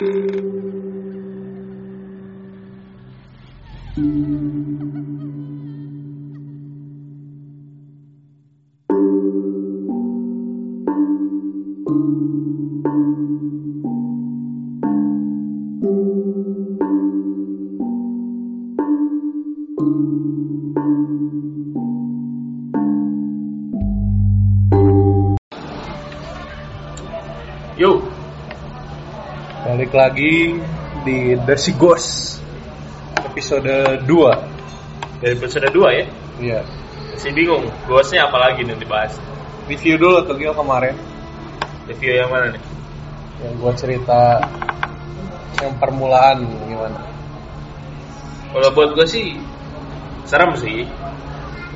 Yuk, lagi di Desi Ghost episode 2. dari episode 2 ya. Iya. Masih bingung, ghostnya apa lagi nih dibahas? Review dulu tuh Gil kemarin Review yang mana nih? yang gua cerita yang permulaan gimana. Kalau buat gue sih serem sih.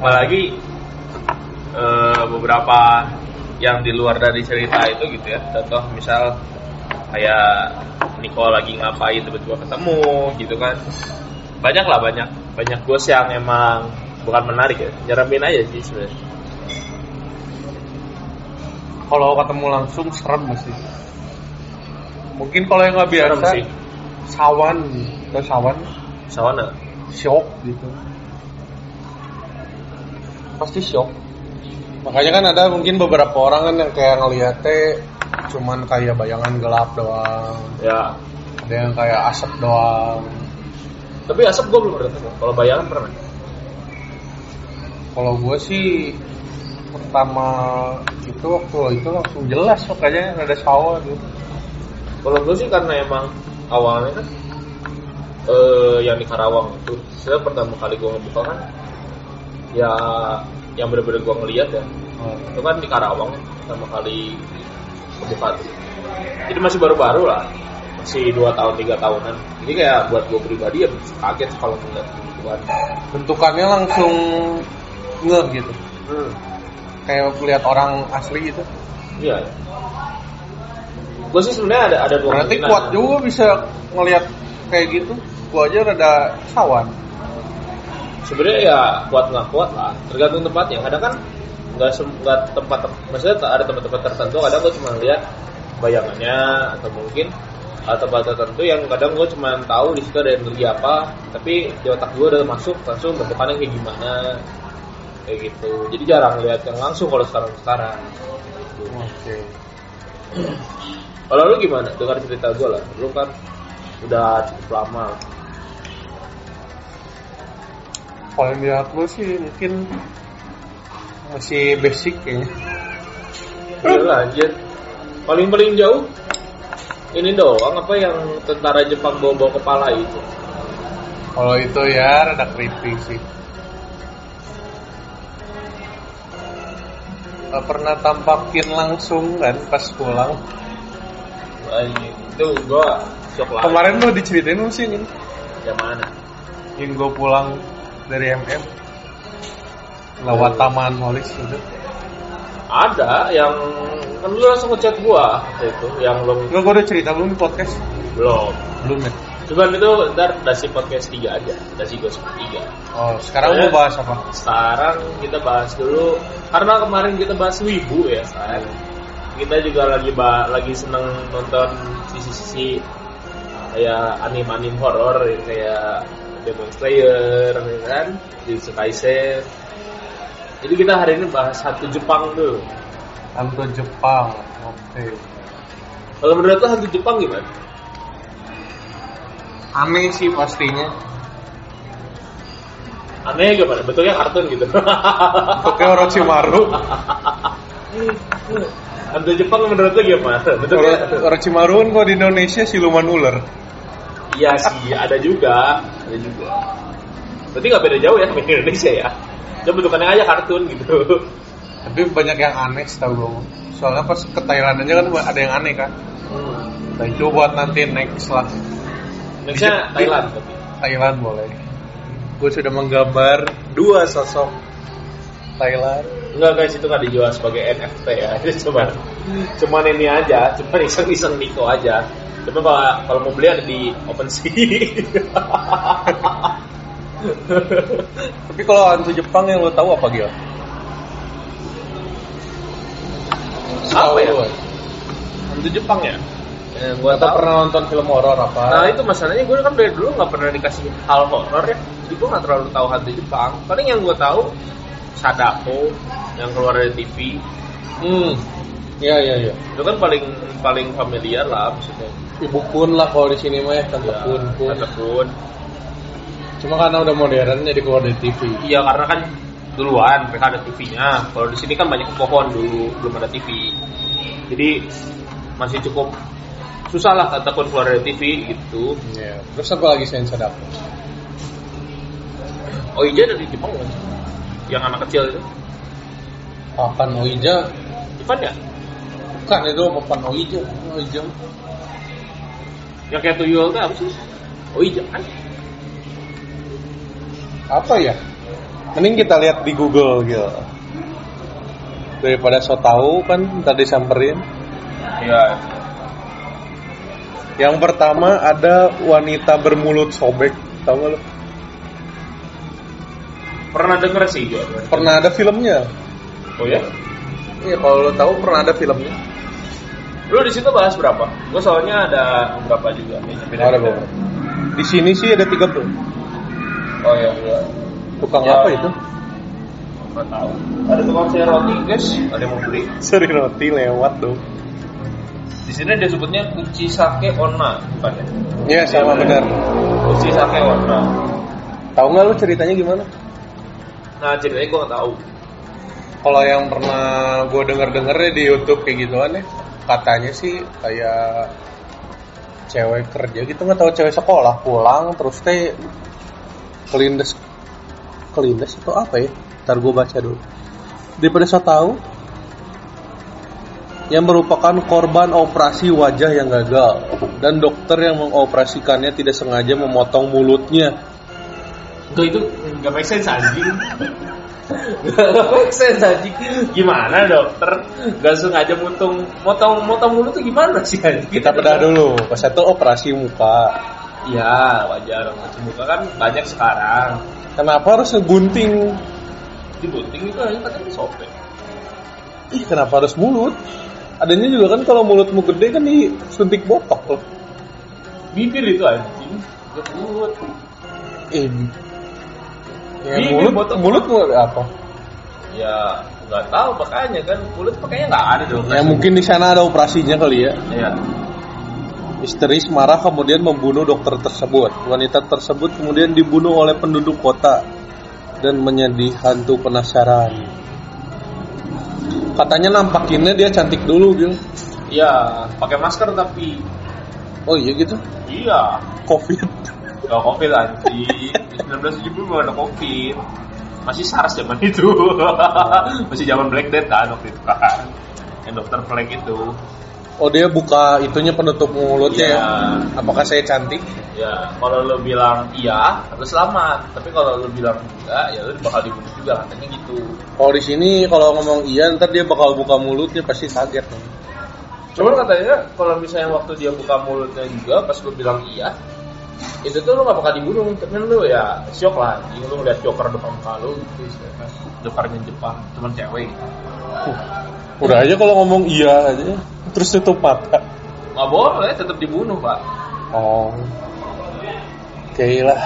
Apalagi eh, beberapa yang di luar dari cerita itu gitu ya. Contoh misal kayak Niko lagi ngapain tiba-tiba ketemu gitu kan. Banyak lah banyak banyak ghost yang emang bukan menarik ya. Nyeremin aja sih sebenarnya. Kalau ketemu langsung serem sih. Mungkin kalau yang nggak Serem biasa sih. sawan, atau sawan Sawana. shock gitu. Pasti shock. Makanya kan ada mungkin beberapa orang kan yang kayak ngeliatnya cuman kayak bayangan gelap doang. Ya. Ada yang kayak asap doang. Tapi asap gue belum pernah ketemu. Kalau bayangan pernah. Kalau gue sih pertama itu waktu itu langsung jelas makanya ada sawah gitu. Kalau gue sih karena emang awalnya kan eh yang di Karawang itu, saya pertama kali gue ngebuka kan, ya yang bener-bener gue ngeliat ya, Oh, itu kan di Karawang pertama kali tuh. Jadi masih baru-baru lah, masih dua tahun tiga tahunan. Jadi kayak buat gue pribadi ya kaget kalau ngeliat gituan. bentukannya langsung ngeh gitu. Hmm. Kayak lihat orang asli gitu. Iya. Gue sih sebenarnya ada ada dua Berarti kuat juga bisa ngelihat kayak gitu. Gua aja rada sawan. sebenarnya ya kuat nggak kuat lah tergantung tempatnya kadang kan nggak sem- nggak tempat maksudnya tak ada tempat-tempat tertentu. Kadang gue cuma lihat bayangannya atau mungkin ada tempat tertentu yang kadang gue cuma tahu di situ ada energi apa tapi di otak gue udah masuk langsung bentukannya kayak gimana. Kayak gitu. Jadi jarang lihat yang langsung kalau sekarang sekarang. Oke. kalau lu gimana? Dengar cerita gue lah. Lu kan udah cukup lama. Kalau yang lihat gue sih mungkin masih basic kayaknya. Iya lah anjir. Paling paling jauh ini doang apa yang tentara Jepang bawa-bawa kepala itu. Kalau itu ya rada creepy sih. Pernah tampakin langsung kan pas pulang. Anjing, itu gua shock lah. Kemarin lo diceritain lu sih ini. Yang mana? Yang gue pulang dari MM lewat taman Molis gitu. Ada yang kan lu langsung ngechat gua itu yang belum Enggak, gue udah cerita belum di podcast? belum. Belum ya? Cuman itu ntar dasi podcast 3 aja, dasi gosip 3. Oh, sekarang mau bahas apa? Sekarang kita bahas dulu karena kemarin kita bahas wibu ya, sayang. Kita juga lagi ba- lagi seneng nonton sisi-sisi kayak anim-anim horor ya, kayak Demon Slayer ya kan, Jujutsu Kaisen. Jadi kita hari ini bahas satu Jepang dulu. Hantu Jepang. Oke. Kalau menurut lo hantu Jepang gimana? Aneh sih pastinya. Aneh gimana? Bentuknya kartun gitu. Bentuknya Orochimaru. hantu Jepang menurut lo gimana? Bentuknya Oro- Orochimaru kan kalau di Indonesia siluman ular. Iya sih, ada juga, ada juga. Berarti nggak beda jauh ya sama Indonesia ya. Cuma bentukannya aja kartun gitu. Tapi banyak yang aneh setahu gue. Soalnya pas ke Thailand aja kan ada yang aneh kan. Nah itu buat nanti next lah. Nextnya Thailand tapi. Thailand boleh. Gue sudah menggambar dua sosok Thailand. Enggak guys, itu nggak dijual sebagai NFT ya. Itu cuma cuman ini aja, cuma iseng-iseng Niko aja. Cuma kalau kalau mau beli ada di OpenSea. Tapi kalau hantu Jepang yang lo tahu apa Gil? Apa ya? Hantu Jepang ya? gue Atau tahu pernah nonton film horor apa? Nah itu masalahnya gue kan dari dulu nggak pernah dikasih hal horor ya Jadi gue nggak terlalu tahu hantu Jepang Paling yang gue tahu Sadako yang keluar dari TV Hmm. Iya iya iya. itu kan paling paling familiar lah maksudnya Ibu Kun lah kalau di sini mah ya Tante Kun Kun. Tante Kun. Cuma karena udah modern jadi keluar dari TV. Iya karena kan duluan mereka ada TV-nya. Kalau di sini kan banyak pohon dulu belum ada TV. Jadi masih cukup susah lah Tante Kun keluar dari TV gitu. Iya. Terus apa lagi selain Sadako? Oija dari Jepang kan? Yang anak kecil itu. Papan Oija Ivan ya? Bukan itu Papan Oija Oija Yang kayak tuyul itu apa sih? Oija kan? Apa ya? Mending kita lihat di Google gitu Daripada so tau kan tadi samperin Iya. Yang pertama ada wanita bermulut sobek Tahu gak lo? Pernah denger sih gue. Pernah ada filmnya Oh ya? Iya kalau lo tahu pernah ada filmnya Lu di situ bahas berapa? Gue soalnya ada berapa juga. Beda Ada beberapa. Di sini sih ada tiga bro. Oh iya, iya. Tukang Ya. apa itu? Nggak tahu. Ada tukang sayur roti guys, ada yang mau beli. Seri roti lewat dong. Di sini dia sebutnya kuci sake onna, bukan ya? Iya sama benar. Kuci sake onna. Tahu nggak lu ceritanya gimana? Nah ceritanya gue nggak tahu. Kalau yang pernah gue denger denger di YouTube kayak gituan ya, katanya sih kayak cewek kerja gitu nggak tahu cewek sekolah pulang terus teh kelindes kelindes atau apa ya? Ntar gue baca dulu. Daripada saya tahu yang merupakan korban operasi wajah yang gagal dan dokter yang mengoperasikannya tidak sengaja memotong mulutnya Tuh itu nggak make sense anjing. Gak make sense anjing. Gimana dokter? Gak sengaja motong motong motong mulut tuh gimana sih anjing? kita bedah dulu pas itu operasi muka Iya wajar. Macam muka kan banyak sekarang. kenapa harus ngegunting Di bunting itu aja katanya sobek. ih kenapa harus mulut adanya juga kan kalau mulutmu gede kan disuntik botok loh Bibir itu anjing. Gak mulut. eh ya, mulut botok. mulut mulut apa Ya nggak tahu makanya kan mulut pakainya nggak ada dong. ya mungkin di sana ada operasinya kali ya Iya. Histeris marah kemudian membunuh dokter tersebut. Wanita tersebut kemudian dibunuh oleh penduduk kota dan menjadi hantu penasaran. Katanya nampakinnya dia cantik dulu gitu. Iya, pakai masker tapi Oh iya gitu. iya. Covid. Gak covid anjing. Di 1970 belum ada covid. Masih SARS zaman itu. Masih zaman Black Death kan waktu itu kan. Yang dokter Black itu. Oh dia buka itunya penutup mulutnya Iya. ya. Apakah saya cantik? Ya, kalau lo bilang iya, lo selamat. Tapi kalau lo bilang enggak, ya lo bakal dibunuh juga katanya gitu. Kalau di sini kalau ngomong iya ntar dia bakal buka mulutnya pasti kaget. Cuman katanya kalau misalnya waktu dia buka mulutnya juga pas lo bilang iya, itu tuh lo gak bakal dibunuh. Tapi lo ya shock lah. Jadi lo ngeliat Joker depan muka lo gitu. Jokernya Jepang, cuman cewek. Udah aja kalau ngomong iya aja terus tutup mata. Nggak boleh, tetap dibunuh pak. Oh. Oke lah.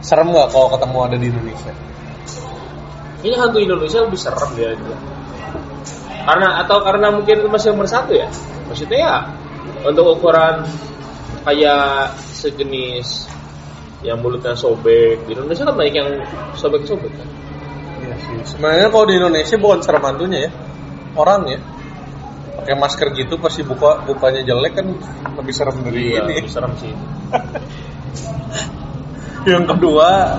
Serem nggak kalau ketemu ada di Indonesia? Ini hantu Indonesia lebih serem dia itu. Karena atau karena mungkin itu masih nomor satu ya. Maksudnya ya untuk ukuran kayak sejenis yang mulutnya sobek di Indonesia kan banyak yang sobek-sobek kan. Iya sih. Sebenarnya kalau di Indonesia bukan serem hantunya ya, orang ya. Pakai masker gitu pasti buka bukanya jelek kan lebih serem dari Iya, ini. lebih serem sih. Yang kedua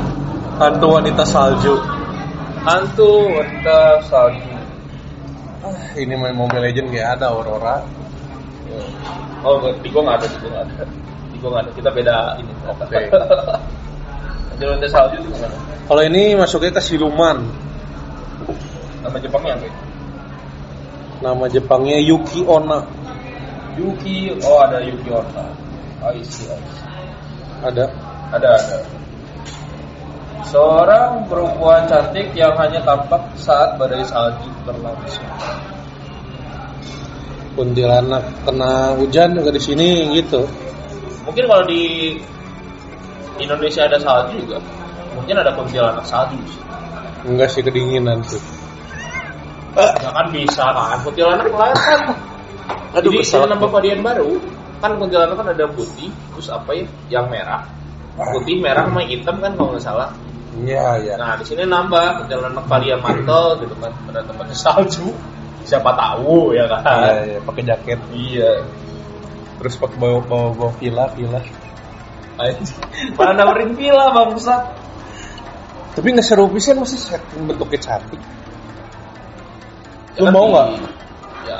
hantu wanita salju. Hantu wanita salju. Ah, ini main Mobile Legend kayak ada Aurora. Oh, di gua nggak ada, di gua nggak ada. Di gua nggak ada. Kita beda ini. Oke. Hantu wanita salju itu gimana? Kalau ini masuknya ke siluman. Nama Jepangnya apa? ya? Nama Jepangnya Yuki Onna. Yuki, oh ada Yuki Onna. Oh, isi, isi. Ada. Ada, ada. Seorang perempuan cantik yang hanya tampak saat badai salju berlangsung. Kuntilanak kena hujan nggak di sini gitu Mungkin kalau di Indonesia ada salju juga. Mungkin ada kuntilanak salju sih. enggak sih kedinginan sih Ya kan bisa kan. Kuntilanak kan. Aduh, Jadi kesel. nama varian baru kan kuntilanak kan ada putih, terus apa ya? Yang merah. Putih, merah, sama hitam kan kalau nggak salah. iya iya Nah di sini nambah kuntilanak varian mantel gitu kan pada tempatnya salju. Siapa tahu ya kan? iya, iya pakai jaket Iya. terus pakai bawa bawa bawa villa villa. Mana nawarin villa bangsat. tapi nggak seru pisan masih bentuknya cantik Ya Lu kan mau nggak? Ya.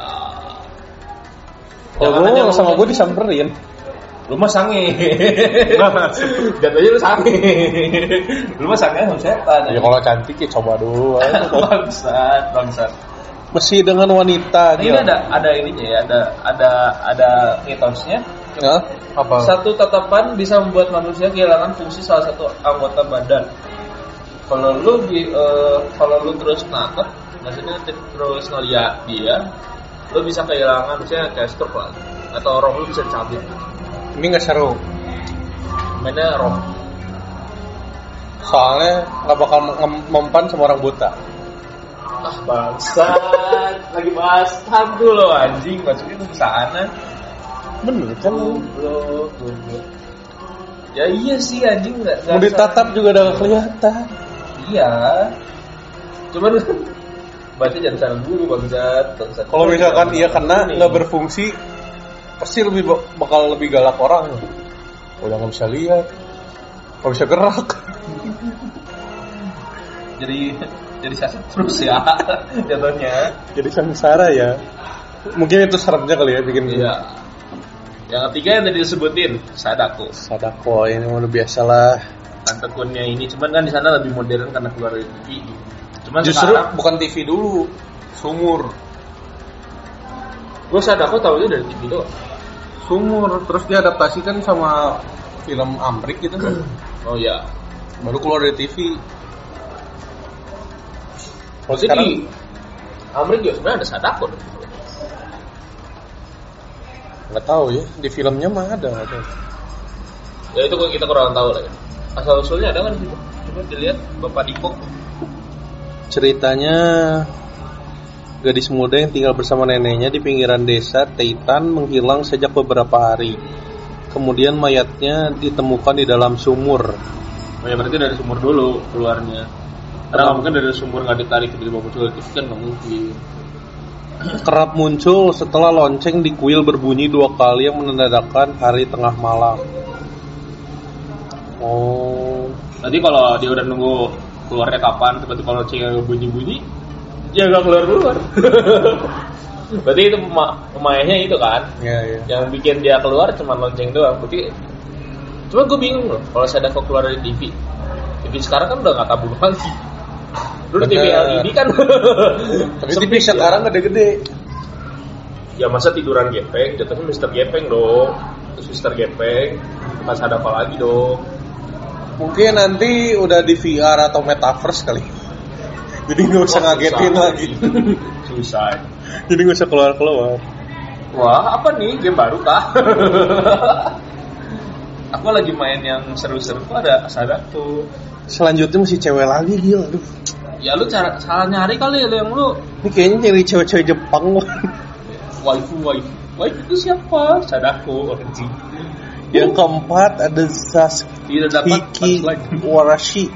kalau aja lu sama gue disamperin Lu mah sange. Jatuhnya lu sange. lu mah sange sama setan. ya kalau cantik ya coba dulu bangsat, bangsat. Masih dengan wanita Nah, ini gitu ada ada ininya ya, ada ada ada mitosnya. Hah? apa Satu tatapan bisa membuat manusia kehilangan fungsi salah satu anggota badan. Kalau lu di, eh, kalau lu terus natap, maksudnya te- terus ngeliat dia, lu bisa kehilangan misalnya kayak stroke lah, atau roh lu bisa cabut. ini nggak seru Mainnya roh. soalnya nggak bakal mem- mempan sama orang buta Ah bangsat, lagi bahas hantu lo anjing, maksudnya ke sana. bener kan goblok. Ya iya sih anjing. Nggak mau ditatap juga udah kelihatan. Iya. Cuman baca jangan salah dulu bangsat. kalau misalkan iya kena nggak berfungsi pasti lebih ba- bakal lebih galak orang. Udah nggak bisa lihat. Nggak bisa gerak. Jadi jadi terus ya jatuhnya. jadi sengsara ya mungkin itu seremnya kali ya bikin Iya. Yang ketiga yang tadi disebutin sadako. sadako ini udah biasa lah Kan tekunnya ini cuman kan di sana lebih modern karena keluar dari TV. Cuman justru sekarang bukan TV dulu sumur gue sadako tahu dari TV doang. sumur terus diadaptasikan sama film Amrik gitu kan Oh iya. baru keluar dari TV kalau Jadi sekarang Amrik juga sebenarnya ada sadako. dong. nggak tahu ya di filmnya mah ada tahu. Ya itu kita kurang tahu lah ya. Asal usulnya ada kan di situ. Coba dilihat Bapak Diko. ceritanya gadis muda yang tinggal bersama neneknya di pinggiran desa Teitan menghilang sejak beberapa hari kemudian mayatnya ditemukan di dalam sumur Oh ya berarti dari sumur dulu keluarnya. Karena mungkin dari sumur nggak ditarik tiba-tiba muncul itu kan nggak mungkin. kerap muncul setelah lonceng di kuil berbunyi dua kali yang menandakan hari tengah malam oh Nanti kalau dia udah nunggu keluarnya kapan, tiba-tiba loncengnya bunyi-bunyi, dia nggak keluar keluar. berarti itu pema- pemainnya itu kan, ya ya yang bikin dia keluar cuma lonceng doang. Berarti, cuma gue bingung loh, kalau saya kok keluar dari TV. TV sekarang kan udah nggak tabung lagi. Dulu TV. LED kan. tapi TV sekarang gede-gede Ya masa tiduran gepeng, jatuhnya Mister Gepeng dong. Terus Mister Gepeng, mas ada apa lagi dong? mungkin nanti udah di VR atau metaverse kali jadi nggak usah ngagetin lagi Susah. jadi nggak usah keluar keluar Wah, apa nih game baru kah? Aku lagi main yang seru-seru tuh ada Sadako. Selanjutnya masih cewek lagi gila aduh Ya lu cara salah nyari kali ya lu yang lu ini kayaknya nyari cewek-cewek Jepang waifu waifu. Waifu itu siapa? Sadako anjing. yang keempat ada Sasuke. Warashi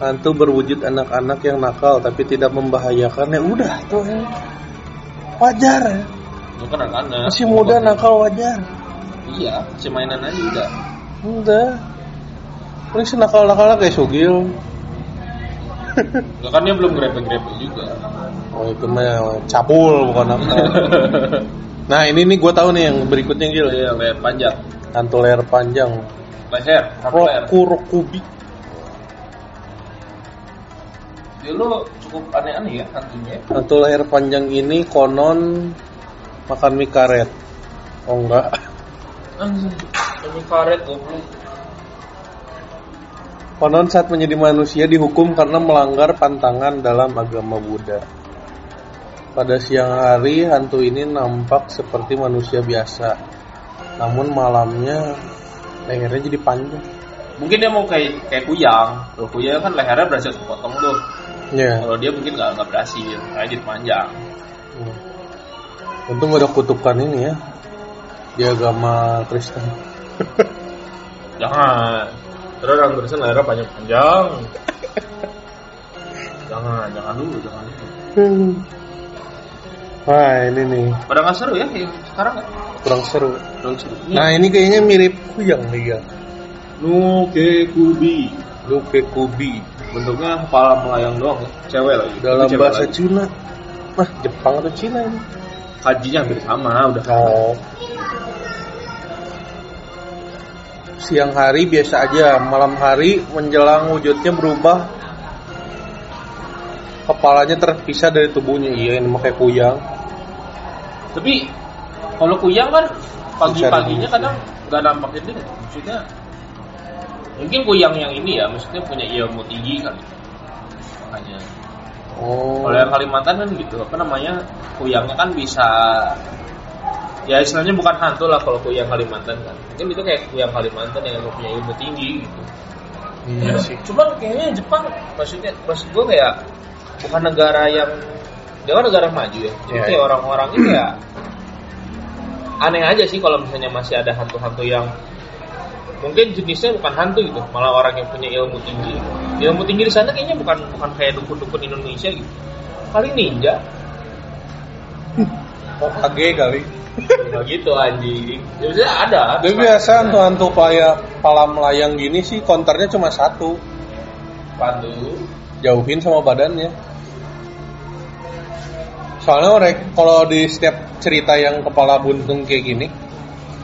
hantu berwujud anak-anak yang nakal tapi tidak membahayakan ya udah tuh ya. wajar ya. Itu kan anak-anak. masih muda nakal wajar Iya, masih mainan aja udah. udah paling sih nakal-nakal kayak Sugil Enggak kan dia belum grepe-grepe juga. oh itu mah cabul bukan nakal nah ini nih gue tahu nih yang berikutnya Gil Iya, leher panjang. hantu leher panjang Leher, satu leher. Roku Rokubi Dia lu cukup aneh-aneh ya hantunya. hantu leher panjang ini konon makan mie karet oh enggak Anjing, ini karet goblok. Konon saat menjadi manusia dihukum karena melanggar pantangan dalam agama Buddha. Pada siang hari hantu ini nampak seperti manusia biasa. Namun malamnya lehernya jadi panjang. Mungkin dia mau kayak kayak kuyang. Kalau kuyang kan lehernya berhasil kepotong tuh. Ya. Kalau dia mungkin nggak nggak berhasil, kayak jadi panjang. Untung ada kutukan ini ya di agama Kristen. Jangan. Terus orang Kristen lehernya panjang-panjang. jangan, jangan dulu, jangan dulu. Wah ini nih Pada nggak seru ya sekarang kurang seru. Kurang seru. Nah ini kayaknya mirip kuyang nih ya. Nuke Kubi. Luke Kubi Bentuknya kepala melayang doang ya. Cewek lagi. dalam cewek bahasa lagi. Cina. Nah Jepang atau Cina ini? Hajinya hampir sama udah. Oh. Siang hari biasa aja, malam hari menjelang wujudnya berubah. Kepalanya terpisah dari tubuhnya. Iya, ini mah kayak kuyang. Tapi kalau kuyang kan pagi-paginya Mencari kadang nggak nampak gede. Maksudnya mungkin kuyang yang ini ya, maksudnya punya ilmu tinggi kali. Makanya Oh. kalau yang Kalimantan kan gitu, apa namanya kuyangnya kan bisa ya istilahnya bukan hantu lah kalau kuyang Kalimantan kan. Mungkin itu kayak kuyang Kalimantan yang punya ilmu tinggi gitu. Iya sih. Cuman kayaknya Jepang maksudnya maksud gue kayak bukan negara yang dia kan negara maju ya. Jadi Iya, kayak iya. orang-orangnya kayak aneh aja sih kalau misalnya masih ada hantu-hantu yang mungkin jenisnya bukan hantu gitu, malah orang yang punya ilmu tinggi. Ilmu tinggi di sana kayaknya bukan bukan kayak dukun-dukun Indonesia gitu. Paling ninja. Kage kali. Nah gitu anjing. Ya ada. Tapi biasa hantu-hantu paya pala melayang gini sih counternya cuma satu. Pandu. Jauhin sama badannya. Soalnya orang kalau di setiap cerita yang kepala buntung kayak gini,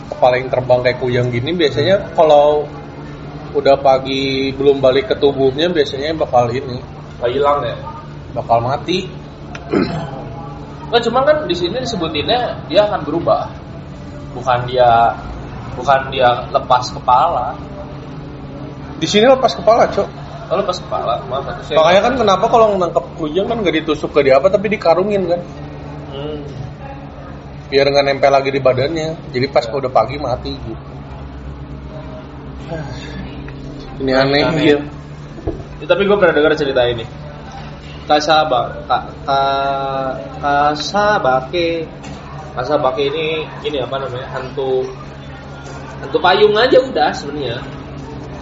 kepala yang terbang kayak kuyang gini, biasanya kalau udah pagi belum balik ke tubuhnya, biasanya bakal ini, Nggak hilang ya. bakal mati. Nggak cuma kan di sini disebutinnya dia akan berubah. Bukan dia bukan dia lepas kepala. Di sini lepas kepala, cok. Kalau lepas kepala, maaf saya. Makanya kan kenapa kalau nangkep kuyang kan gak ditusuk ke dia apa, tapi dikarungin kan, Hmm. biar nggak nempel lagi di badannya. Jadi pas udah pagi mati gitu. Ini aneh, Aneh. iya. Ya, tapi gue pernah dengar cerita ini. Kasaba, ka, ka, kasabake, kasabake ini ini apa namanya hantu hantu payung aja udah sebenarnya.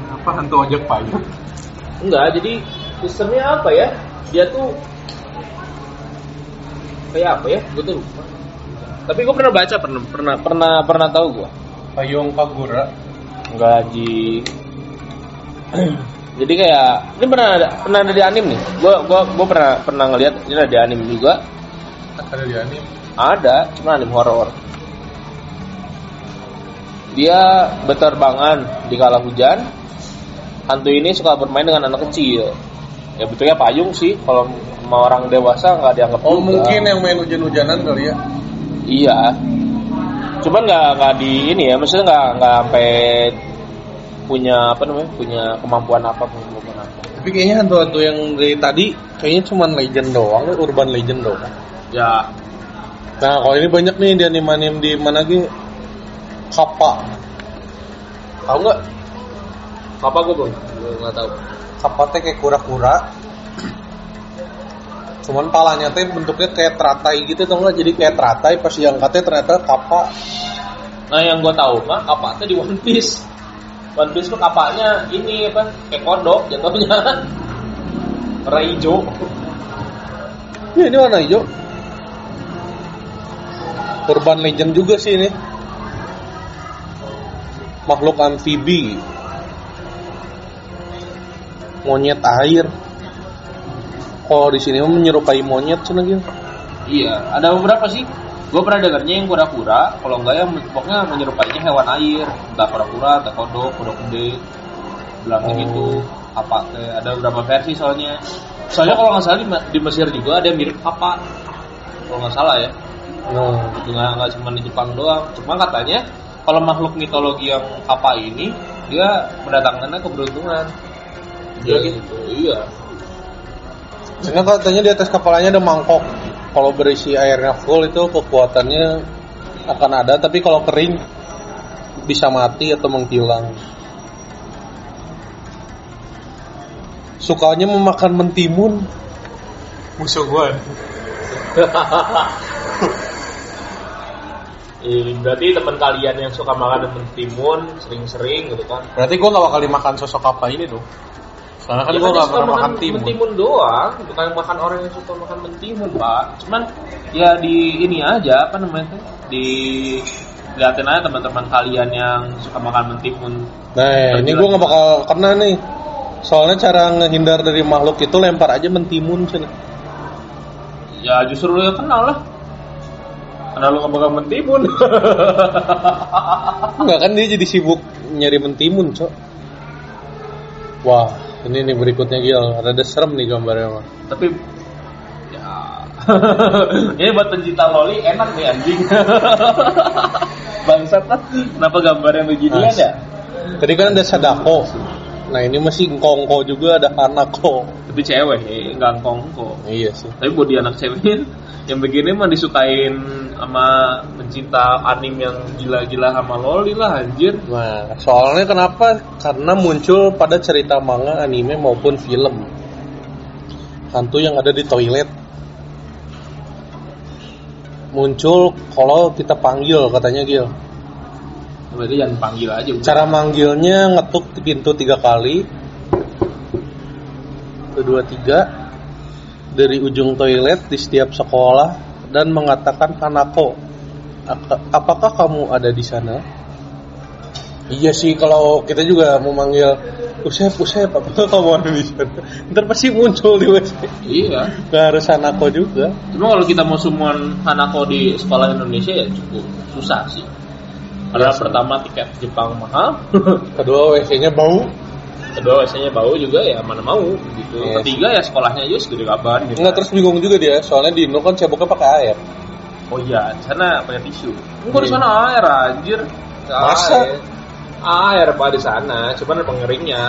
Apa hantu ojek payung? Enggak, jadi sistemnya apa ya? Dia tuh kayak apa ya? Gue tuh lupa. Tapi gue pernah baca, pernah pernah pernah pernah tahu gue. Payung Kagura. Enggak di Jadi kayak ini pernah ada pernah ada di anim nih. Gue gua gua pernah pernah ngeliat ini ada di anim juga. Ada di anime. Ada, cuma anim horor. Dia berterbangan di kala hujan. Hantu ini suka bermain dengan anak kecil. Ya betulnya payung sih. Kalau sama orang dewasa nggak dianggap Oh juga. mungkin yang main hujan-hujanan kali ya. Iya. Cuman nggak nggak di ini ya, maksudnya nggak nggak sampai punya apa namanya, punya kemampuan apa kemampuan apa. Tapi kayaknya hantu-hantu yang dari tadi kayaknya cuma legend doang, urban legend doang. Ya, Nah kalau ini banyak nih di anime-anime di mana lagi Kappa. Tahu nggak? apa gue belum nggak tahu. Kappa teh kayak kura-kura. Cuman palanya teh bentuknya kayak teratai gitu tau nggak? Jadi kayak teratai pas diangkatnya ternyata kappa. Nah yang gue tahu mah kapaknya di One Piece. One Piece tuh kapaknya ini apa? Kayak kodok jatuhnya. Warna hijau. Ya ini warna hijau. Urban legend juga sih ini. Makhluk amfibi. Monyet air. Kalau di sini menyerupai monyet cina gitu. Iya, ada beberapa sih. Gue pernah dengarnya yang kura-kura, kalau enggak yang pokoknya menyerupainya hewan air, entah kura-kura, entah kodok, kodok gede, bilangnya Oh. gitu. Apa teh ada beberapa versi soalnya. Soalnya kalau nggak salah di, di Mesir juga ada yang mirip apa, kalau nggak salah ya. Nah, Itu nggak nggak cuma di Jepang doang. Cuma katanya kalau makhluk mitologi yang apa ini dia mendatangkannya keberuntungan. Iya Dia gitu. Iya. karena katanya di atas kepalanya ada mangkok. Kalau berisi airnya full itu kekuatannya akan ada tapi kalau kering bisa mati atau menghilang. Sukanya memakan mentimun. Musuh gue Eh, berarti teman kalian yang suka makan mentimun sering-sering gitu kan? Berarti gue gak bakal dimakan sosok apa ini tuh karena kan Ya gue gak suka pernah makan timun mentimun doang, bukan makan orang yang suka makan mentimun, Pak. Cuman ya di ini aja apa namanya tuh? Di liatin aja teman-teman kalian yang suka makan mentimun. Nah, ini gue gak bakal kena nih. Soalnya cara ngehindar dari makhluk itu lempar aja mentimun sini. Ya justru lu yang kenal lah. Karena lu gak bakal mentimun. Enggak kan dia jadi sibuk nyari mentimun, Cok. Wah, ini nih berikutnya Gil. Rada serem nih gambarnya mah. Tapi ya ini buat pencinta loli enak nih anjing. Bangsat lah. Kenapa gambarnya beginian Mas. ya? Tadi kan ada Sadako. Nah, ini masih Ngkongko juga ada Hanako. Tapi cewek, eh, enggak kongko. Iya sih. Tapi buat dia anak ceweknya yang begini mah disukain sama pencinta anim yang gila-gila sama loli lah anjir. Nah, soalnya kenapa? Karena muncul pada cerita manga, anime maupun film. Hantu yang ada di toilet. Muncul kalau kita panggil katanya Gil. Berarti jangan panggil aja udah. Cara manggilnya ngetuk di pintu tiga kali. Kedua tiga dari ujung toilet di setiap sekolah dan mengatakan Hanako. "Aka- Apakah kamu ada di sana? Iya sih kalau kita juga mau manggil Usep, Usep, apakah kamu ada di sana? Ntar pasti muncul di WC. Iya. Gak harus Hanako juga. Cuma kalau kita mau summon Hanako di sekolah Indonesia ya cukup susah sih. Karena pertama tiket Jepang mahal, Kedua WC-nya bau. kedua biasanya bau juga ya mana mau gitu. Iya. Ketiga ya sekolahnya aja segede kabar gitu. Enggak terus bingung juga dia, soalnya di Indo kan ceboknya pakai air. Oh iya, di sana pakai tisu. Enggak di Iya. sana air anjir. Masa? Air. Air pak di sana, cuman ada pengeringnya.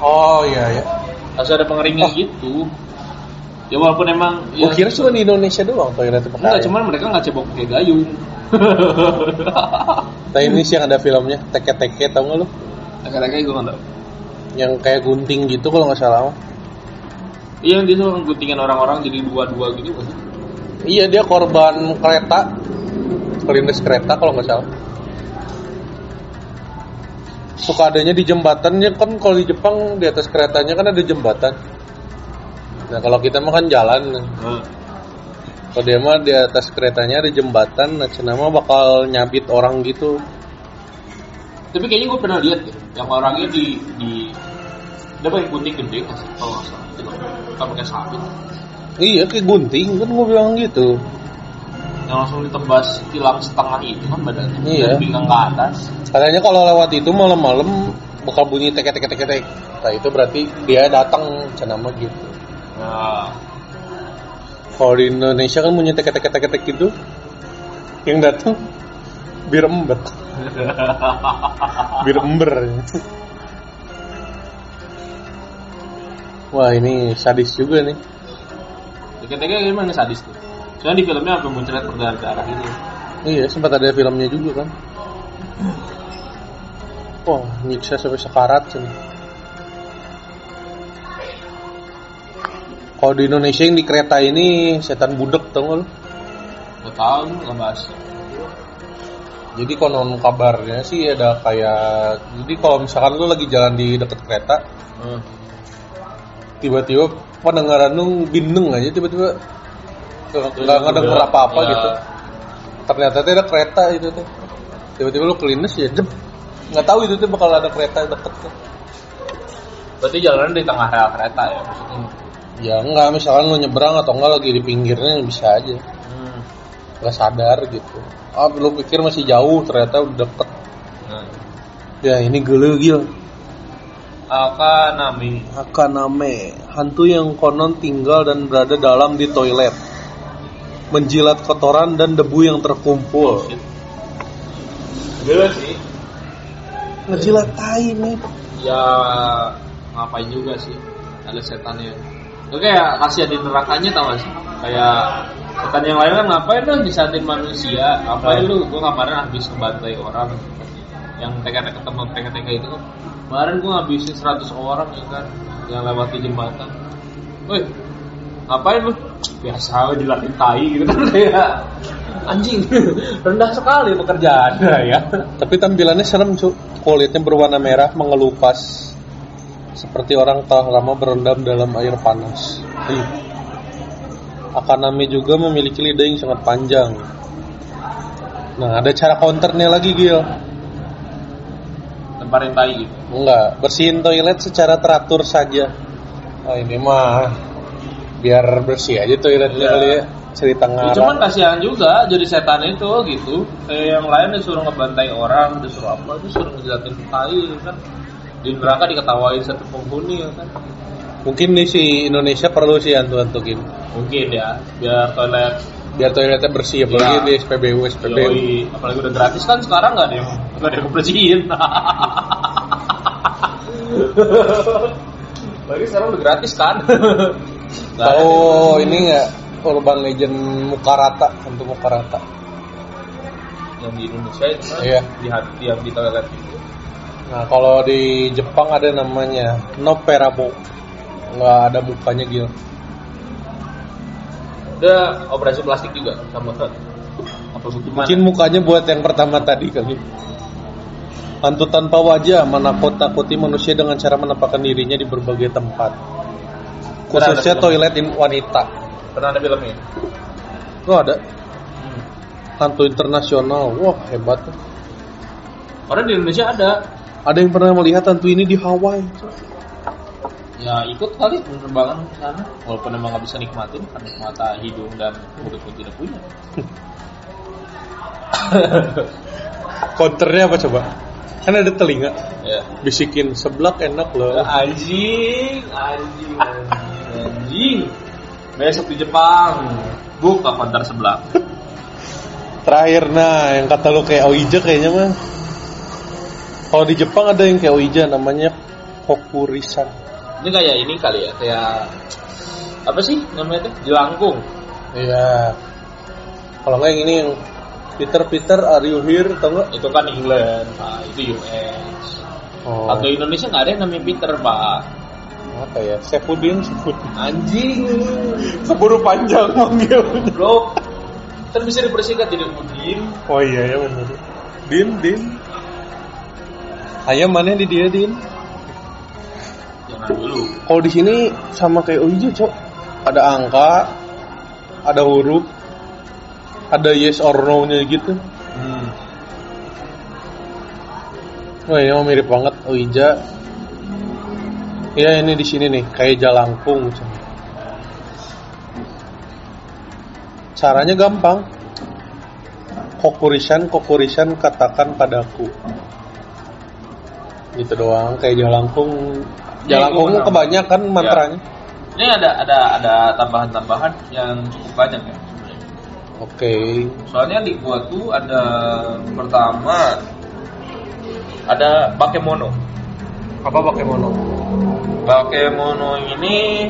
Oh iya ya. Harus ada pengeringnya Oh. gitu. Ya walaupun emang Gue ya, kira cuma di Indonesia doang toiletnya pakai enggak, air. cuman mereka nggak cebok pakai gayung. Nah ini sih yang ada filmnya teke-teke tau gak lu? Agak-agak gue nggak. Yang kayak gunting gitu kalau nggak salah. Iya yang dia tuh guntingan orang-orang jadi dua-dua gitu kan. Iya dia korban kereta, kelindes kereta kalau nggak salah. Suka adanya di jembatannya kan kalau di Jepang di atas keretanya kan ada jembatan. Nah kalau kita mah kan jalan. Nah, Kalau dia mah di atas keretanya ada jembatan, nah mah bakal nyabit orang gitu. Tapi kayaknya gue pernah lihat deh, yang orangnya di di dia pakai gunting gede kalau nggak salah. Bukan pakai sabit. Iya kayak gunting kan gue bilang gitu. Yang langsung ditebas hilang setengah itu kan badannya. Iya. Dari pinggang ke atas. Katanya kalau lewat itu malam-malam bakal bunyi tek tek tek tek tek. Nah itu berarti dia datang cenah mah gitu. Nah, Kalau di Indonesia kan bunyi tek tek tek tek tek gitu. Yang datang bir embet, bir ember. Wah ini sadis juga nih. Tiga-tiga gimana sadis tuh. Soalnya di filmnya apa muncrat berdarah-darah gitu. Iya sempat ada filmnya juga kan. Wah nyiksa sampai sekarat sih. Kalau di Indonesia yang di kereta ini setan budek tau gak lu? Gak tau, bahas. Jadi konon kabarnya sih ada kayak jadi kalau misalkan lu lagi jalan di dekat kereta Hmm. tiba-tiba pendengaran lu bindeng aja tiba-tiba nggak nggak ngedenger apa-apa Ya. gitu. Ternyata ada kereta itu tuh. Tiba-tiba lu kelindes ya jep. Nggak tahu itu tuh bakal ada kereta deket tuh. Berarti jalanan di tengah rel kereta ya maksudnya. Ya enggak, misalkan lu nyebrang atau enggak lagi di pinggirnya bisa aja. Hmm. Nggak sadar gitu. Ah, lu pikir masih jauh, ternyata udah deket. Nah. Ya ini gelo gil. Akanami. Akaname, hantu yang konon tinggal dan berada dalam di toilet. Menjilat kotoran dan debu yang terkumpul. Gila sih. Ngejilat tai nih. Ya ngapain juga sih ada setannya. Itu kayak kasihan di nerakanya tau gak sih? Kayak Bukan yang lain kan ngapain lu disatin manusia? Ngapain lu, gue kemarin habis ngebantai orang. Yang TK-TK ketemu TK-TK itu kan. Kemarin gue ngabisin 100 orang ya kan? Yang lewat di jembatan. Woi, ngapain lu? Biasa dilatih tai gitu kan. Kayak anjing rendah sekali pekerjaannya ya. Tapi tampilannya serem cu. Kulitnya berwarna merah mengelupas. Seperti orang telah lama berendam dalam air panas. Ih. Akaname juga memiliki lidah yang sangat panjang. Nah, ada cara counternya lagi, Gil. lemparin tai gitu Enggak, bersihin toilet secara teratur saja. Oh, ini mah biar bersih aja toiletnya Iya. kali ya. Cerita Ya, ngarang. cuman kasihan juga jadi setan itu gitu. Kayak yang lain disuruh ngebantai orang, disuruh apa, disuruh ngejilatin tai kan. Di neraka diketawain satu penghuni ya kan. Mungkin nih si Indonesia perlu sih antu-antukin. Mungkin ya, biar toilet Biar toiletnya bersih apalagi Iya. di SPBU SPBU. yoi, apalagi udah gratis kan sekarang nggak ada yang nggak ada yang bersihin. Lagi sekarang udah gratis kan. Yang- ini nggak Urban Legend muka rata untuk muka rata. yang di Indonesia itu kan Iya. di hati yang di toilet itu. Nah kalau di Jepang ada namanya Noperabo. Nggak ada mukanya Gil. Udah operasi plastik juga sama kan. Apa? Mungkin mukanya buat yang pertama tadi kali. Hantu tanpa wajah menakut-nakuti manusia dengan cara menampakkan dirinya di berbagai tempat. Khususnya Ada toilet wanita. Pernah ada filmnya? Oh ada hantu internasional. Wah hebat. Orang di Indonesia ada. Ada yang pernah melihat hantu ini di Hawaii. Ya ikut kali penerbangan ke sana. Walaupun emang nggak bisa nikmatin karena mata, hidung dan mulut pun tidak punya. Counternya apa coba? Kan ada telinga. Ya. Bisikin seblak enak loh. Anjing, anjing, anjing, anjing. Besok di Jepang. Buka konter sebelah. Terakhir nah yang kata lu kayak Oija kayaknya mah. Kalau di Jepang ada yang kayak Oija namanya Kokurisan. Ini kayak ini kali ya, kayak apa sih namanya tuh? Jelangkung. Iya. Kalau nggak yang ini yang Peter Peter are you here tau nggak? Itu kan England, Pak. Itu US. Oh, Atau Indonesia nggak ada yang namanya Peter, Pak. apa ya? Sefudin, Sefudin. Anjing. Keburu panjang manggil. Bro, kan bisa dipersingkat jadi Udin. Oh iya ya benar. Din, Din. Ayam mana di dia, Din? Jangan dulu. Kalau di sini sama kayak Oija, Cok. Ada angka, ada huruf, ada yes or no-nya gitu. Hmm. Wah, ini mah mirip banget Oija. Iya, ini di sini nih, kayak jalangkung. Caranya gampang. Kokurisan, kokurisan katakan padaku. Gitu doang, kayak jalangkung. Ya, Jalangkung gua pernah. kebanyakan mantranya. Ini ada ada ada tambahan-tambahan yang cukup banyak ya. Oke. Soalnya di gua tuh ada pertama ada Bakemono. Apa pakai mono? Bakemono ini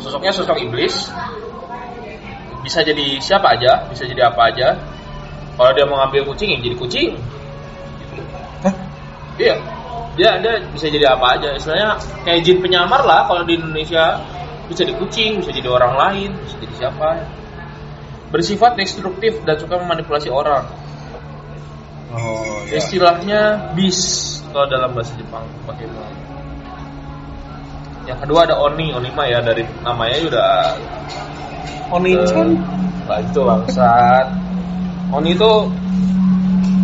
sosoknya sosok iblis. Bisa jadi siapa aja, bisa jadi apa aja. Kalau dia mau ngambil kucing, ya jadi kucing. Iya. Dia ada bisa jadi apa aja. Istilahnya kayak jin penyamar lah kalau di Indonesia. Bisa jadi kucing, bisa jadi orang lain, bisa jadi siapa. Bersifat destruktif dan suka memanipulasi orang. Oh, Istilahnya bis kalau dalam bahasa Jepang bagaimana? Yang kedua ada Oni, Oni mah ya dari namanya udah Oni-chan. Lah itu bangsat. Oni itu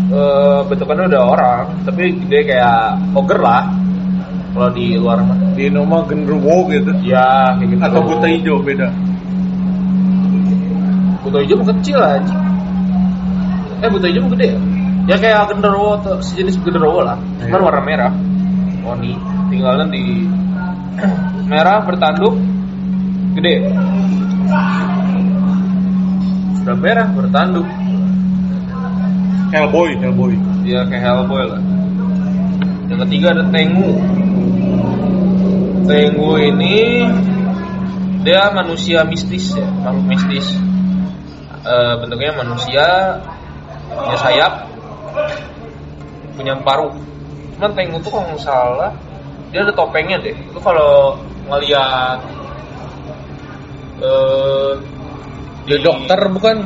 eh, bentukannya udah orang, tapi gede kayak ogre lah. Kalau di luar mah. Di nama genderuwo gitu. Ya, kayak gitu. Atau buta hijau beda. Buta hijau kecil aja. Eh buta hijau gede ya? Ya kayak genderuwo atau sejenis genderuwo lah. Cuman Iya. warna merah. Oni tinggalnya di merah bertanduk gede. Sudah merah bertanduk. Hellboy, Hellboy. Dia kayak Hellboy lah. Yang ketiga ada Tengu. Tengu ini dia manusia mistis ya makhluk mistis Eh, bentuknya manusia punya sayap punya paruh cuman Tengu tuh kalau nggak salah dia ada topengnya deh itu kalau ngeliat eh Dia di- dokter bukan?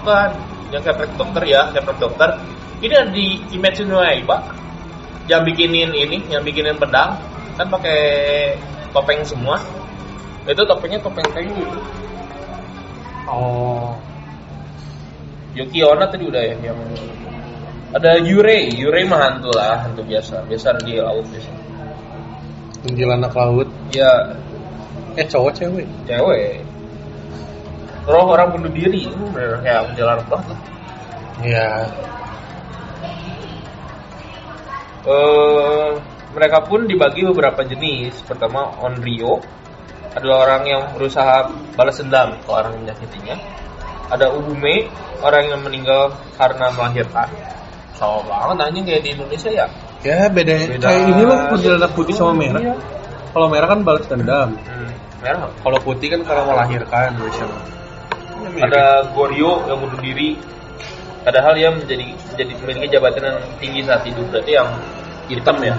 bukan yang keprek dokter ya keprek dokter ini ada di Kimetsu no Yaiba yang bikinin ini yang bikinin pedang kan pakai topeng semua itu topengnya topeng Tengu Oh. Yuki Onna tadi udah ya yang ada Yurei, Yurei mah hantu lah, hantu biasa, biasa di laut biasa. Kuntilanak laut. Ya Eh cowok cewek. cewek. Roh orang bunuh diri, itu bener kayak jalan banget. Iya. Eh, mereka pun dibagi beberapa jenis. Pertama Onryo adalah orang yang berusaha balas dendam ke orang yang menyakitinya. Ada Ubume, orang yang meninggal karena melahirkan. Sama banget anjing kayak di Indonesia ya. Ya beda. Beda. Kayak ini loh kuntilanak putih sama merah. Iya. Kalau merah kan balas dendam. Hmm, merah. Kalau putih kan karena melahirkan biasanya. Ada Goryo yang bunuh diri. Padahal dia menjadi menjadi memiliki jabatan yang tinggi saat hidup berarti yang hitam ya.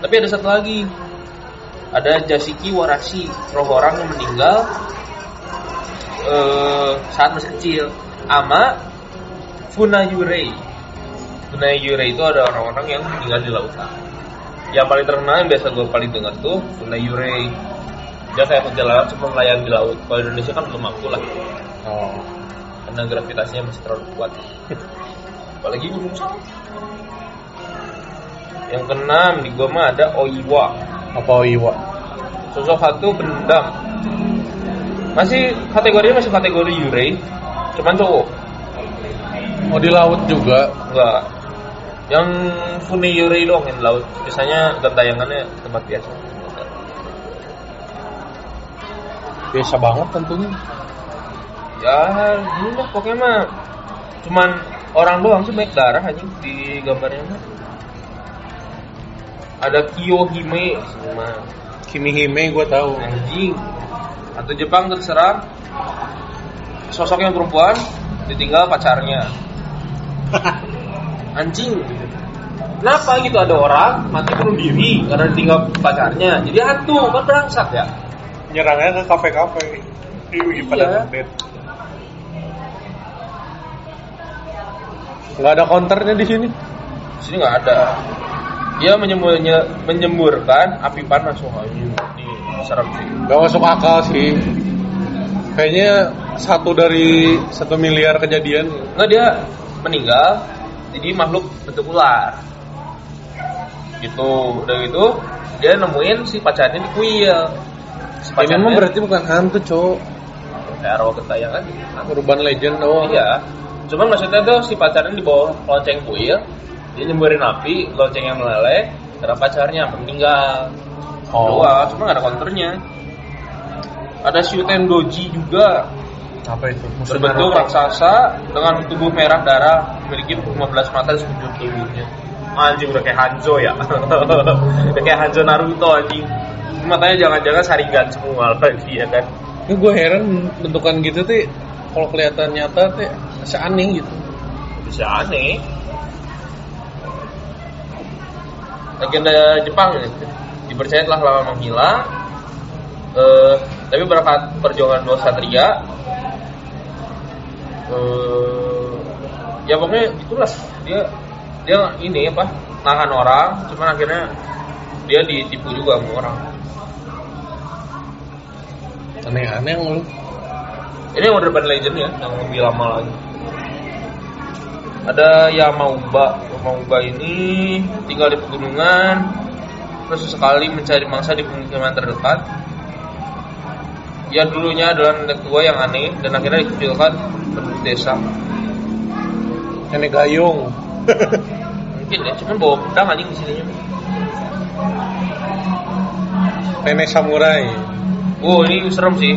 Tapi ada satu lagi. Ada Jasiki Warashi, roh orang yang meninggal eh, saat masih kecil. Ama Funayurei. Funayurei itu ada orang-orang yang tinggal di lautan. Yang paling terkenal yang biasa gue paling dengar tuh Funayurei. Dia kayak perjalanan cuma melayang di laut. Kalau Indonesia kan belum mampu lah Oh. karena gravitasinya masih terlalu kuat. Apalagi gunung Salak. Yang keenam di gua mah ada Oiwa, Apa Iwa? sosok satu pendam. Masih kategorinya masih kategori Yurei, cuman cowok. Oh di laut juga. Enggak. Yang Fune Yurei doang yang laut. Biasanya gentayangannya tempat biasa. Biasa banget tentunya. Ya, lah pokoknya mah cuman orang doang sih banyak darah aja di gambarnya mah. Ada Kiyohime sama Kimihime gue tahu. anjing. Atau Jepang terserah sosok yang perempuan ditinggal pacarnya. Anjing. Kenapa gitu ada orang mati bunuh diri karena ditinggal pacarnya. Jadi hantu kan berangsat ya. Nyerangnya ke kafe-kafe. Iya, pada Iya. Nggak ada counternya di sini. Di sini nggak ada. Dia menyemburnya, menyemburkan api panas wah ini, ini serem sih. Nggak masuk akal sih. Kayaknya satu dari satu miliar kejadian. Nggak dia meninggal jadi makhluk bentuk ular. Gitu, udah gitu dia nemuin si pacarnya di kuil. Si Ini mah berarti bukan hantu, cowok. kayak rawa gentayangan. Urban legend doang. Iya. Cuman maksudnya tuh si pacarnya di bawah lonceng kuil, dia nyemburin api, loncengnya meleleh, karena pacarnya meninggal. Oh. Dua, cuma nggak ada counternya. Ada Shuten Doji juga, Apa itu? Musuh berbentuk Naruto. raksasa dengan tubuh merah darah, memiliki 15 mata di sekujur tubuhnya. Anjing udah kayak Hanzo ya. udah kayak Hanzo Naruto anjing. Matanya jangan-jangan saringan semua lagi ya kan. Ini gue heran bentukan gitu tuh kalau kelihatan nyata tuh seaneh gitu. Bisa aneh. Legenda Jepang ini dipercaya telah lama menghilang. Eh, tapi berkat perjuangan dua satria, eh, ya pokoknya itulah dia dia ini apa nahan orang, cuman akhirnya dia ditipu juga sama orang. Aneh-aneh lu. Ini yang urban legend ya, yang lebih lama lagi. Ada Yamauba. Yamauba ini tinggal di pegunungan, terus sekali mencari mangsa di pemukiman terdekat. Ia dulunya adalah nenek tua yang aneh dan akhirnya dikucilkan penduduk desa. Nenek gayung. Mungkin ya, cuman bawa pedang anjing di sininya. Nenek samurai. Wow, ini serem sih.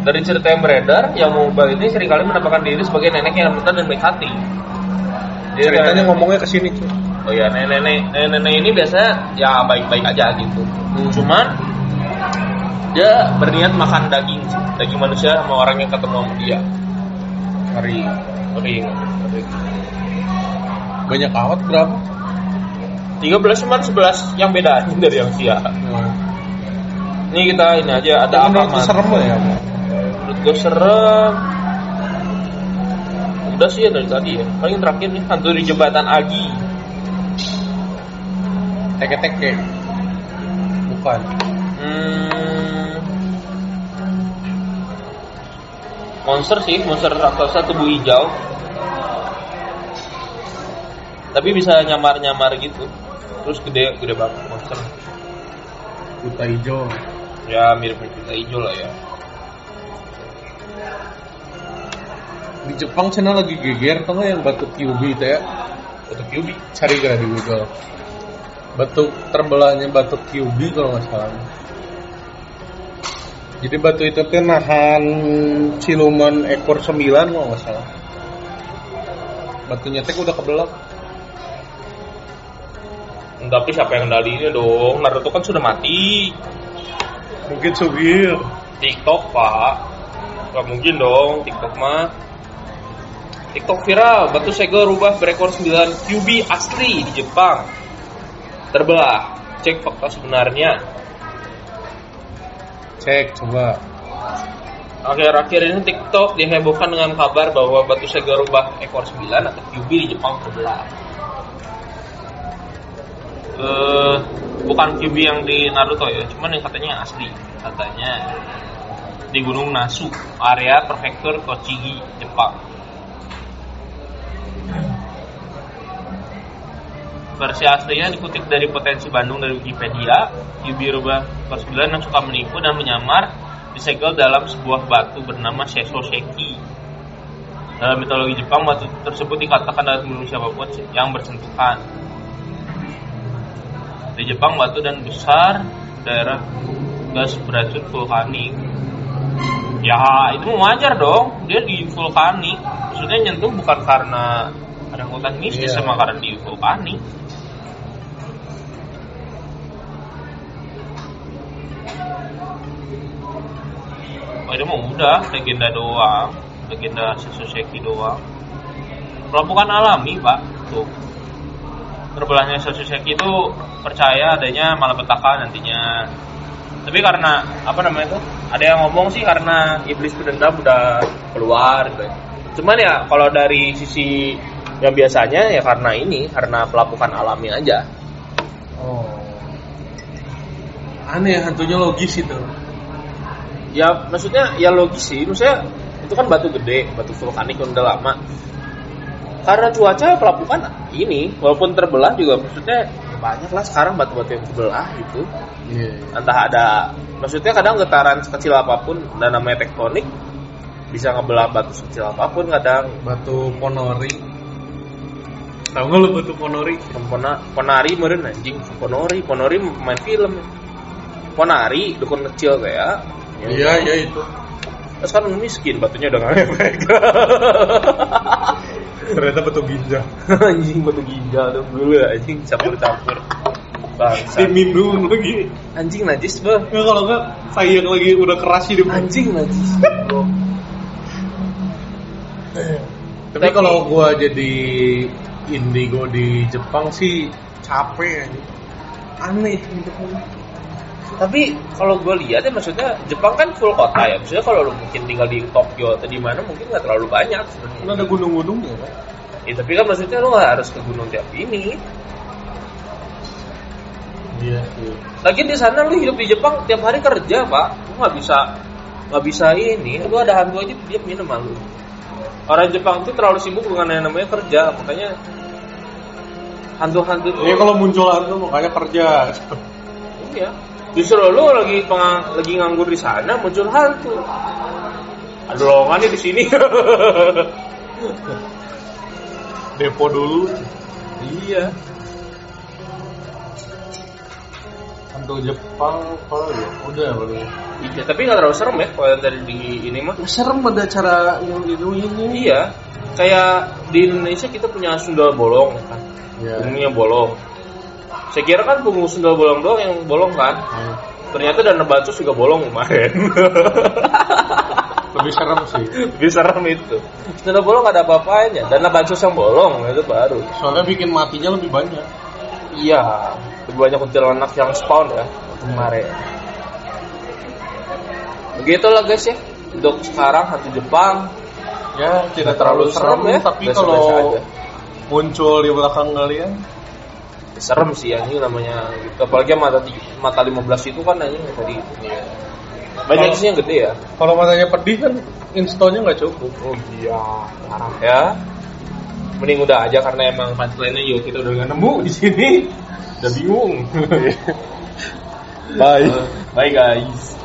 Dari cerita yang beredar, Yamauba ini sering kali menampakkan diri sebagai nenek yang rentan dan baik hati. Dia Ceritanya kayak- ngomongnya ke sini, cuy. Oh ya nenek-nenek nenek-nenek ini biasa ya baik-baik aja gitu. Hmm. Cuman dia berniat makan daging daging manusia sama orang yang ketemu sama dia Hari ring banyak amat berapa? 13 cuma 11 yang beda dari yang sia ini kita ini aja ada apa serem ya? Menurut gue serem. Udah sih ya dari tadi ya. Paling terakhir nih hantu di jembatan Agi. Teke-teke. Bukan. hmm, monster sih monster raksasa tubuh hijau. Tapi bisa nyamar-nyamar gitu. Terus gede gede banget monster. Buta hijau. ya mirip-mirip kita hijau lah ya Di Jepang sana lagi geger tau yang batu Kyubi itu ya? untuk Yubi Cari gak di Google. Batu terbelahnya batu Kyubi kalau nggak salah. Jadi batu itu tuh nahan siluman ekor sembilan kalau nggak salah. Batunya teh udah kebelah. tapi siapa yang dalinya dong Naruto kan sudah mati Mungkin sugir. TikTok pak Gak mungkin dong TikTok mah. TikTok viral Batu segel rubah berekor 9 QB asli di Jepang. Terbelah Cek fakta sebenarnya. Cek coba. Akhir-akhir ini TikTok dihebohkan dengan kabar bahwa batu segel rubah ekor 9 atau QB di Jepang terbelah. Eh, bukan QB yang di Naruto ya, cuman yang katanya asli katanya di Gunung Nasu, area prefektur Tochigi, Jepang. Versi aslinya dikutip dari potensi Bandung dari Wikipedia, rubah ekor 9 yang suka menipu dan menyamar disegel dalam sebuah batu bernama Sesoseki. Dalam mitologi Jepang, batu tersebut dikatakan dalam membunuh siapa pun yang bersentuhan. Di Jepang, batu dan besar daerah gas beracun vulkanik. Ya, itu wajar dong. Dia di vulkanik. Maksudnya nyentuh bukan karena ada hutan mistis Iya. sama karena di vulkanik. Oh, itu mah udah legenda doang, legenda Sesoseki doang. Kalau bukan alami, Pak. Tuh. Terbelahnya Sesoseki itu percaya adanya malapetaka nantinya. Tapi karena apa namanya itu? Ada yang ngomong sih karena iblis berdendam udah keluar gitu. ya. Cuman ya kalau dari sisi yang biasanya ya karena ini, karena pelapukan alami aja. Oh. Aneh hantunya logis itu. Ya maksudnya ya logis sih, maksudnya itu kan batu gede, batu vulkanik yang udah lama. Karena cuaca pelapukan ini, walaupun terbelah juga maksudnya banyak lah sekarang batu-batu yang terbelah gitu. Iya. Entah ada, maksudnya kadang getaran sekecil apa pun dan namanya tektonik bisa ngebelah batu sekecil apa pun kadang. Batu Ponori. Tahu nggak lu batu Ponori? Pona, ponari meren anjing, ponori, ponori main film. Ponari dukun kecil kayak. Iya, iya itu. Terus kan miskin batunya udah nggak ngefek. Ternyata batu ginjal. anjing batu ginjal tuh dulu anjing campur-campur. Bangsa. Diminum lagi. Anjing najis bah. Ya kalau nggak sayang lagi udah keras hidup. Anjing najis. Tapi kalau gua jadi indigo di Jepang sih capek anjing. Aneh itu hidupnya. Tapi kalau gue lihat ya maksudnya Jepang kan full kota ya. Maksudnya kalau lu mungkin tinggal di Tokyo atau di mana mungkin nggak terlalu banyak sebenarnya. ada gunung-gunungnya kan? Ya, tapi kan maksudnya lu nggak harus ke gunung tiap ini. Iya sih. Lagi di sana lu hidup di Jepang tiap hari kerja pak. Lu nggak bisa nggak bisa ini. Lu ada hantu aja dia minum malu. Orang Jepang tuh terlalu sibuk dengan yang namanya kerja, makanya hantu-hantu tuh. Ini kalau muncul hantu makanya kerja. Iya. Justru lu lagi pengang- lagi nganggur di sana muncul hantu. Ada lowongan nih di sini. Depo dulu. iya. Hantu Jepang kalau ya udah kali. Iya, tapi nggak terlalu serem ya kalau yang dari di ini mah. Serem pada cara yang itu ini. Iya. Kayak di Indonesia kita punya sundal bolong kan. Iya. Punggungnya bolong. Saya kira kan punggung sundal bolong doang yang bolong kan. Iya. ternyata dana bansos juga bolong kemarin Lebih serem sih. lebih serem itu dana bolong ada apa-apanya dana bansos yang bolong itu baru Soalnya bikin matinya lebih banyak. iya lebih banyak kuntilanak yang spawn ya kemarin begitulah guys ya untuk sekarang hantu Jepang Ya, tidak terlalu serem, serem ya, tapi kalau muncul di belakang kalian, serem sih anjing namanya gitu. apalagi mata mata 15 itu kan anjing tadi banyak Kalau- sih yang gede ya kalau matanya pedih kan installnya nggak cukup. oh iya parah ya mending udah aja karena emang punchline-nya yuk kita udah nggak nemu di sini udah bingung Bye. bye guys